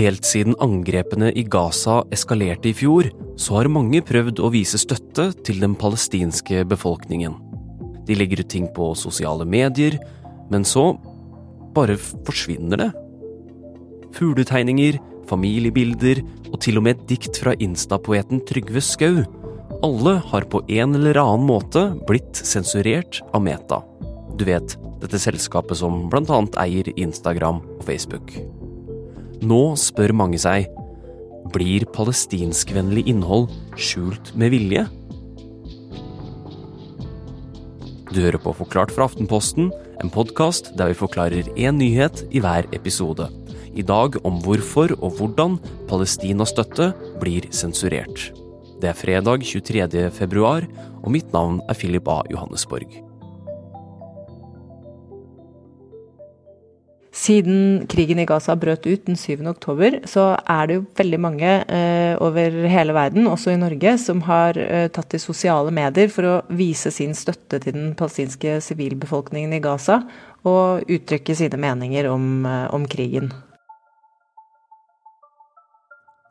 Helt siden angrepene i Gaza eskalerte i fjor, så har mange prøvd å vise støtte til den palestinske befolkningen. De legger ut ting på sosiale medier, men så bare forsvinner det. Fugletegninger, familiebilder og til og med et dikt fra instapoeten Trygve Skau. Alle har på en eller annen måte blitt sensurert av Meta. Du vet, dette selskapet som annet eier Instagram og Facebook. Nå spør mange seg blir palestinskvennlig innhold skjult med vilje? Du hører på Forklart fra Aftenposten, en podkast der vi forklarer én nyhet i hver episode. I dag om hvorfor og hvordan Palestina-støtte blir sensurert. Det er fredag 23. februar, og mitt navn er Philip A. Johannesborg. Siden krigen i Gaza brøt ut den 7. oktober, så er det jo veldig mange eh, over hele verden, også i Norge, som har eh, tatt til sosiale medier for å vise sin støtte til den palestinske sivilbefolkningen i Gaza, og uttrykke sine meninger om, eh, om krigen.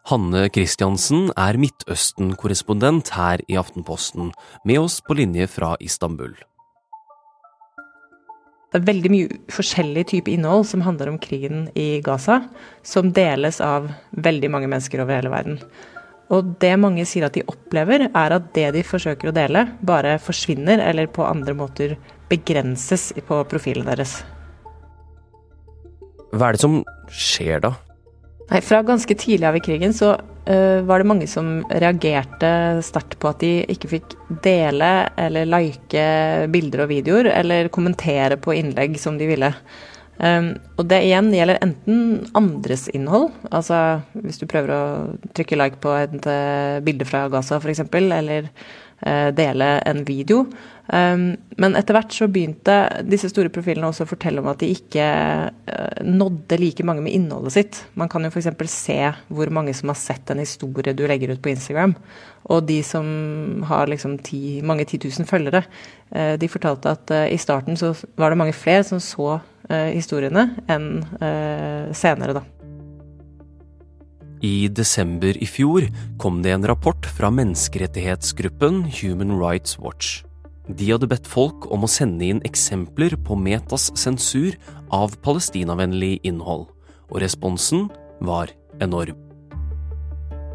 Hanne Christiansen er Midtøsten-korrespondent her i Aftenposten, med oss på linje fra Istanbul. Det er veldig mye forskjellig type innhold som handler om krigen i Gaza, som deles av veldig mange mennesker over hele verden. Og det mange sier at de opplever, er at det de forsøker å dele, bare forsvinner eller på andre måter begrenses på profilen deres. Hva er det som skjer da? Nei, Fra ganske tidlig av i krigen så var det mange som reagerte sterkt på at de ikke fikk dele eller like bilder og videoer, eller kommentere på innlegg som de ville. Um, og det igjen gjelder enten andres innhold, altså hvis du prøver å trykke like på et uh, bilde fra Gaza f.eks., eller uh, dele en video, Um, men etter hvert så begynte disse store profilene også å fortelle om at de ikke uh, nådde like mange med innholdet sitt. Man kan jo f.eks. se hvor mange som har sett en historie du legger ut på Instagram. Og de som har liksom ti, mange titusen følgere, uh, de fortalte at i starten så var det mange flere som så historiene enn senere, da. I desember i fjor kom det en rapport fra menneskerettighetsgruppen Human Rights Watch. De hadde bedt folk om å sende inn eksempler på Metas sensur av palestinavennlig innhold, og responsen var enorm.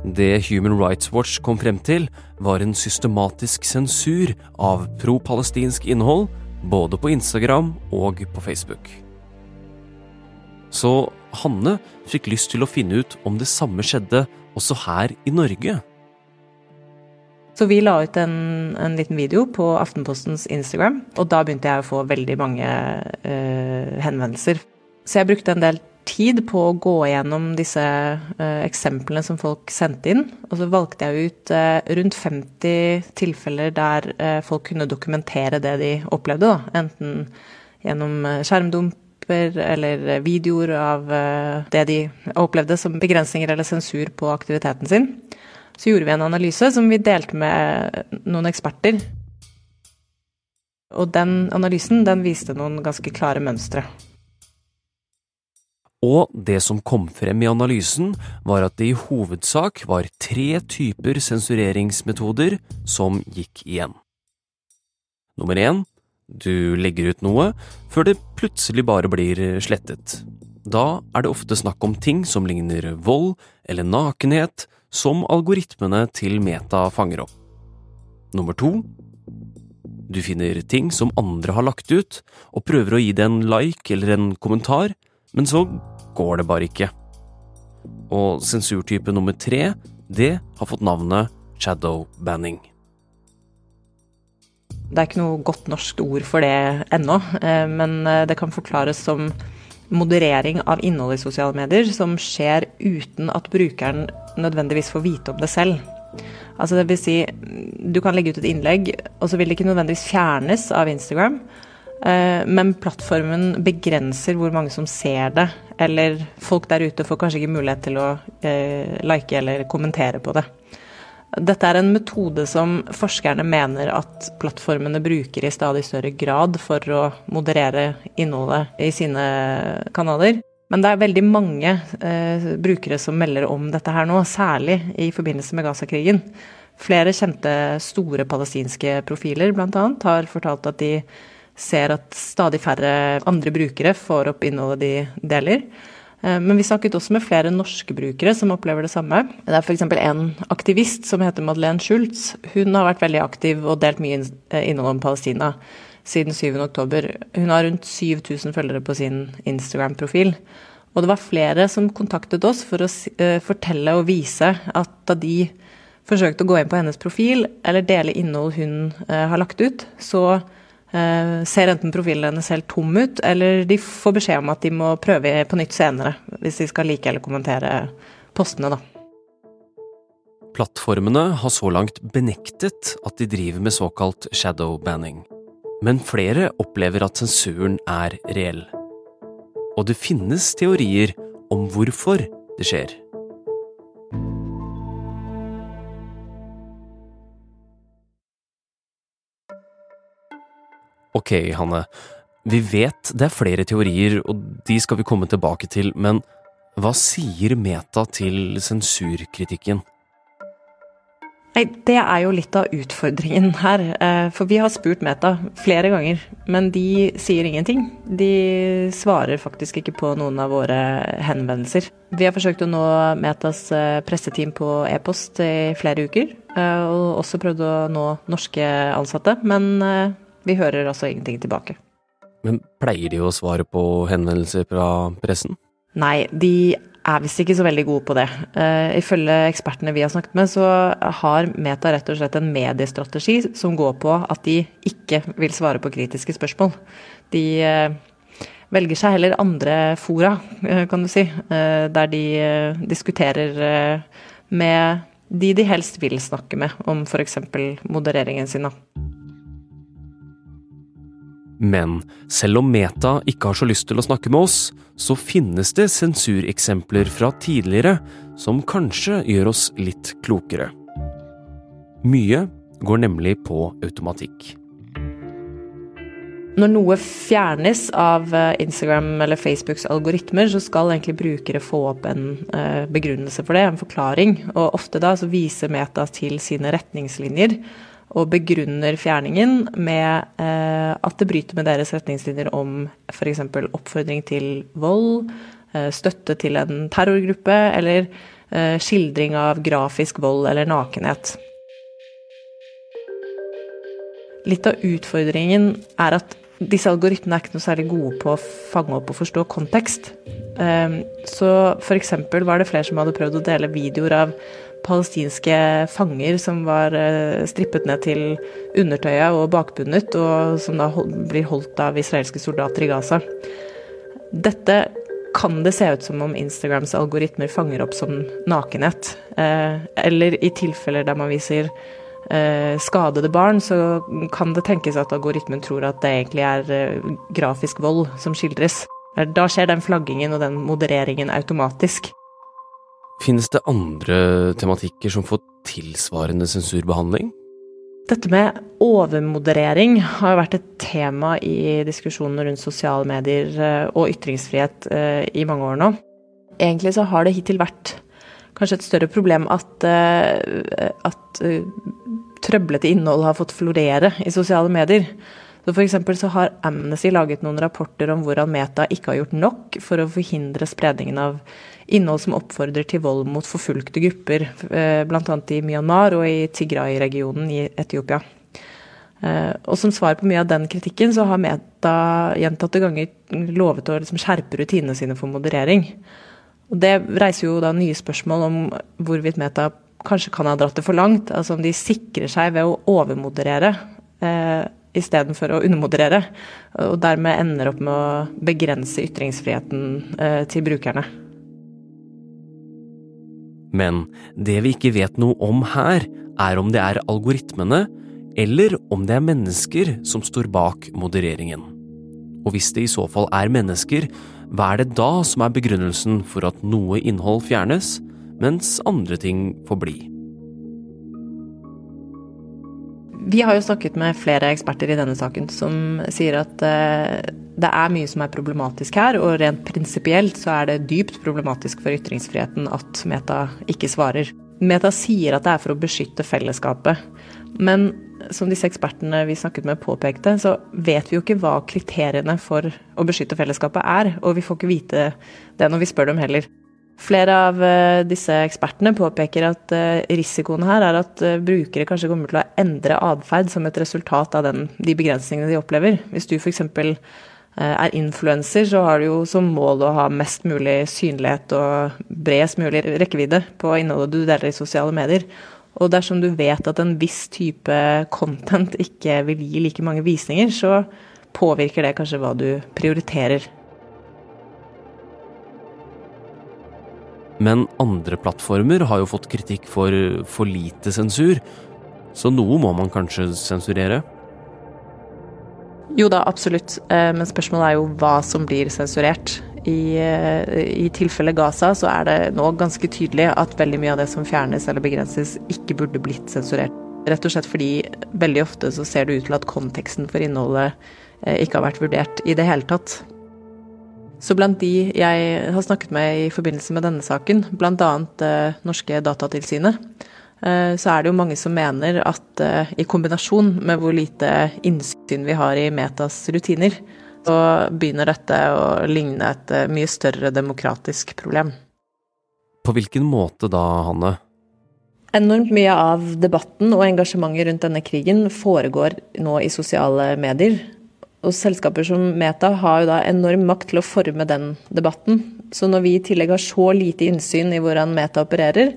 Det Human Rights Watch kom frem til, var en systematisk sensur av pro-palestinsk innhold, både på Instagram og på Facebook. Så Hanne fikk lyst til å finne ut om det samme skjedde også her i Norge. Så vi la ut en, en, liten video på Aftenpostens Instagram, og da begynte jeg å få veldig mange uh, henvendelser. Så jeg brukte en del tid på å gå gjennom disse uh, eksemplene som folk sendte inn. Og så valgte jeg ut uh, rundt 50 tilfeller der folk kunne dokumentere det de opplevde, da. Enten gjennom skjermdumper eller videoer av det de opplevde som begrensninger eller sensur på aktiviteten sin. Så gjorde vi en analyse som vi delte med noen eksperter. Og den analysen den viste noen ganske klare mønstre. Og det som kom frem i analysen, var at det i hovedsak var tre typer sensureringsmetoder som gikk igjen. Nummer én du legger ut noe før det plutselig bare blir slettet. Da er det ofte snakk om ting som ligner vold eller nakenhet, som algoritmene til Meta fanger opp. Nummer to Du finner ting som andre har lagt ut, og prøver å gi det en like eller en kommentar, men så går det bare ikke. Og sensurtype nummer tre, det har fått navnet shadowbanning. Det er ikke noe godt norsk ord for det ennå, eh, men eh, det kan forklares som moderering av innhold i sosiale medier som skjer uten at brukeren nødvendigvis får vite om det selv. Altså det vil si, du kan legge ut et innlegg, og så vil det ikke nødvendigvis fjernes av Instagram. Eh, men plattformen begrenser hvor mange som ser det. Eller folk der ute får kanskje ikke mulighet til å like eller kommentere på det. Dette er en metode som forskerne mener at plattformene bruker i stadig større grad for å moderere innholdet i sine kanaler. Men det er veldig mange eh, brukere som melder om dette her nå, særlig i forbindelse med Gaza-krigen. Flere kjente store palestinske profiler bl.a. har fortalt at de ser at stadig færre andre brukere får opp innholdet de deler. Eh, men vi snakket også med flere norske brukere som opplever det samme. Det er f.eks. en aktivist som heter Madeleine Schultz. Hun har vært veldig aktiv og delt mye eh, innhold om Palestina siden 7.10. Hun har rundt 7000 følgere på sin Instagram-profil. Og det var flere som kontaktet oss for å uh, fortelle og vise at da de forsøkte å gå inn på hennes profil eller dele innhold hun har lagt ut, så ser enten profilen hennes helt tom ut, eller de får beskjed om at de må prøve på nytt senere hvis de skal like eller kommentere postene, da. Plattformene har så langt benektet at de driver med såkalt shadow banning. Men flere opplever at sensuren er reell. Og det finnes teorier om hvorfor det skjer. Ok, Hanne. Vi vet det er flere teorier, og de skal vi komme tilbake til, men hva sier Meta til sensurkritikken? Nei, Det er jo litt av utfordringen her. Eh, for vi har spurt Meta flere ganger, men de sier ingenting. De svarer faktisk ikke på noen av våre henvendelser. Vi har forsøkt å nå Metas eh, presseteam på e-post i flere uker, eh, og også prøvd å nå norske ansatte, men vi hører altså ingenting tilbake. Men pleier de å svare på henvendelser fra pressen? Nei, de er visst ikke så veldig gode på det. Uh, ifølge ekspertene vi har snakket med, så har Meta rett og slett en mediestrategi som går på at de ikke vil svare på kritiske spørsmål. De uh, velger seg heller andre fora, uh, kan du si, der de diskuterer med de de helst vil snakke med om f.eks. modereringen sin. Men selv om Meta ikke har så lyst til å snakke med oss, så finnes det sensureksempler fra tidligere som kanskje gjør oss litt klokere. Mye går nemlig på automatikk. Når noe fjernes av eh, Instagram eller Facebooks algoritmer, så skal egentlig brukere få opp en eh, begrunnelse for det, en forklaring. Og ofte da så viser Meta til sine retningslinjer og begrunner fjerningen med eh, at det bryter med deres retningslinjer om f.eks. oppfordring til vold, eh, støtte til en terrorgruppe eller eh, skildring av grafisk vold eller nakenhet. Litt av utfordringen er at disse algoritmene er ikke noe særlig gode på å fange opp og forstå kontekst. Så f.eks. var det flere som hadde prøvd å dele videoer av palestinske fanger som var eh, strippet ned til undertøyet og bakbundet, og som da blir holdt av israelske soldater i Gaza. Dette kan det se ut som om Instagrams algoritmer fanger opp som nakenhet. Eh, eller i tilfeller der man viser eh, skadede barn, så kan det tenkes at algoritmen tror at det egentlig er grafisk vold som skildres. Da skjer den flaggingen og den modereringen automatisk. Finnes det andre tematikker som får tilsvarende sensurbehandling? Dette med overmoderering har vært et tema i diskusjonene rundt sosiale medier eh, og ytringsfrihet eh, i mange år nå. Egentlig så har det hittil vært kanskje et større problem at, eh, at trøblete innhold har fått florere i sosiale medier. Så for så har Amnesty laget noen rapporter om hvordan Meta ikke har gjort nok for å forhindre spredningen av innhold som oppfordrer til vold mot forfulgte grupper, eh, bl.a. i Myanmar og i Tigray-regionen i Etiopia. Eh, og som svar på mye av den kritikken, så har Meta gjentatte ganger lovet å liksom skjerpe rutinene sine for moderering. Og det reiser jo da nye spørsmål om hvorvidt Meta kanskje kan ha dratt det for langt. Altså om de sikrer seg ved å overmoderere eh, istedenfor å undermoderere. Og dermed ender opp med å begrense ytringsfriheten eh, til brukerne. Men det vi ikke vet noe om her, er om det er algoritmene, eller om det er mennesker som står bak modereringen. Og hvis det i så fall er mennesker, hva er det da som er begrunnelsen for at noe innhold fjernes, mens andre ting får bli? Vi har jo snakket med flere eksperter i denne saken som sier at eh, det er mye som er problematisk her, og rent prinsipielt så er det dypt problematisk for ytringsfriheten at Meta ikke svarer. Meta sier at det er for å beskytte fellesskapet, men som disse ekspertene vi snakket med påpekte, så vet vi jo ikke hva kriteriene for å beskytte fellesskapet er, og vi får ikke vite det når vi spør dem heller. Flere av eh, disse ekspertene påpeker at eh, risikoen her er at eh, brukere kanskje kommer til å endre atferd som et resultat av den, de begrensningene de opplever. Hvis du f.eks. er influenser, så har du jo som mål å ha mest mulig synlighet og bredest mulig rekkevidde på innholdet du deler i sosiale medier. Og dersom du vet at en viss type content ikke vil gi like mange visninger, så påvirker det kanskje hva du prioriterer. Men andre plattformer har jo fått kritikk for for lite sensur, så noe må man kanskje sensurere? Jo da, absolutt. Eh, men spørsmålet er jo hva som blir sensurert. I, eh, I tilfelle Gaza så er det nå ganske tydelig at veldig mye av det som fjernes eller begrenses, ikke burde blitt sensurert. Rett og slett fordi veldig ofte så ser det ut til at konteksten for innholdet eh, ikke har vært vurdert i det hele tatt. Så blant de jeg har snakket med i forbindelse med denne saken, bl.a. Eh, norske Datatilsynet, eh, så er det jo mange som mener at eh, i kombinasjon med hvor lite innsyn vi har i Metas rutiner, så begynner dette å ligne et eh, mye større demokratisk problem. På hvilken måte da, Hanne? Enormt mye av debatten og engasjementet rundt denne krigen foregår nå i sosiale medier. Og selskaper som Meta har jo da enorm makt til å forme den debatten. Så når vi i tillegg har så lite innsyn i hvordan Meta opererer,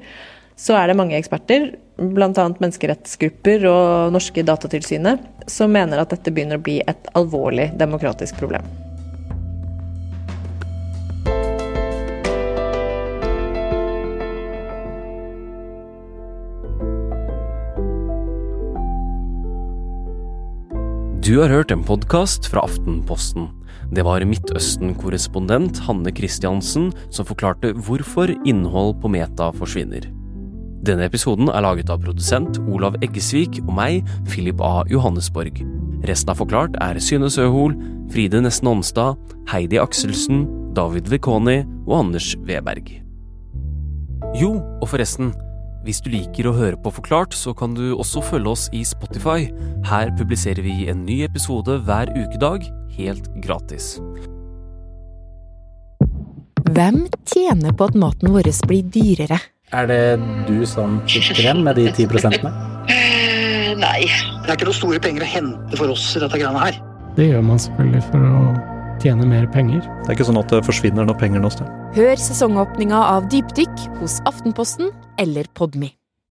så er det mange eksperter, bl.a. menneskerettsgrupper og norske Datatilsynet, som mener at dette begynner å bli et alvorlig demokratisk problem. Du har hørt en podkast fra Aftenposten. Det var Midtøsten-korrespondent Hanne Christiansen som forklarte hvorfor innhold på Meta forsvinner. Denne episoden er laget av produsent Olav Eggesvik og meg, Philip A. Johannesborg. Resten av Forklart er Synne Søhol, Fride Nesten Onsdag, Heidi Akselsen, David Vekoni og Anders Weberg. Jo, og forresten, hvis du liker å høre på Forklart, så kan du også følge oss i Spotify. Her publiserer vi en ny episode hver ukedag, helt gratis. Hvem tjener på at maten vår blir dyrere? Er det du som sitter igjen med de ti prosentene? Eh, nei. Det er ikke noen store penger å hente for oss i dette greiene her. Det gjør man selvfølgelig for å tjene mer penger. Det er ikke sånn at det forsvinner noe penger noe sted. Hør sesongåpninga av Dypdykk hos Aftenposten eller Podmy.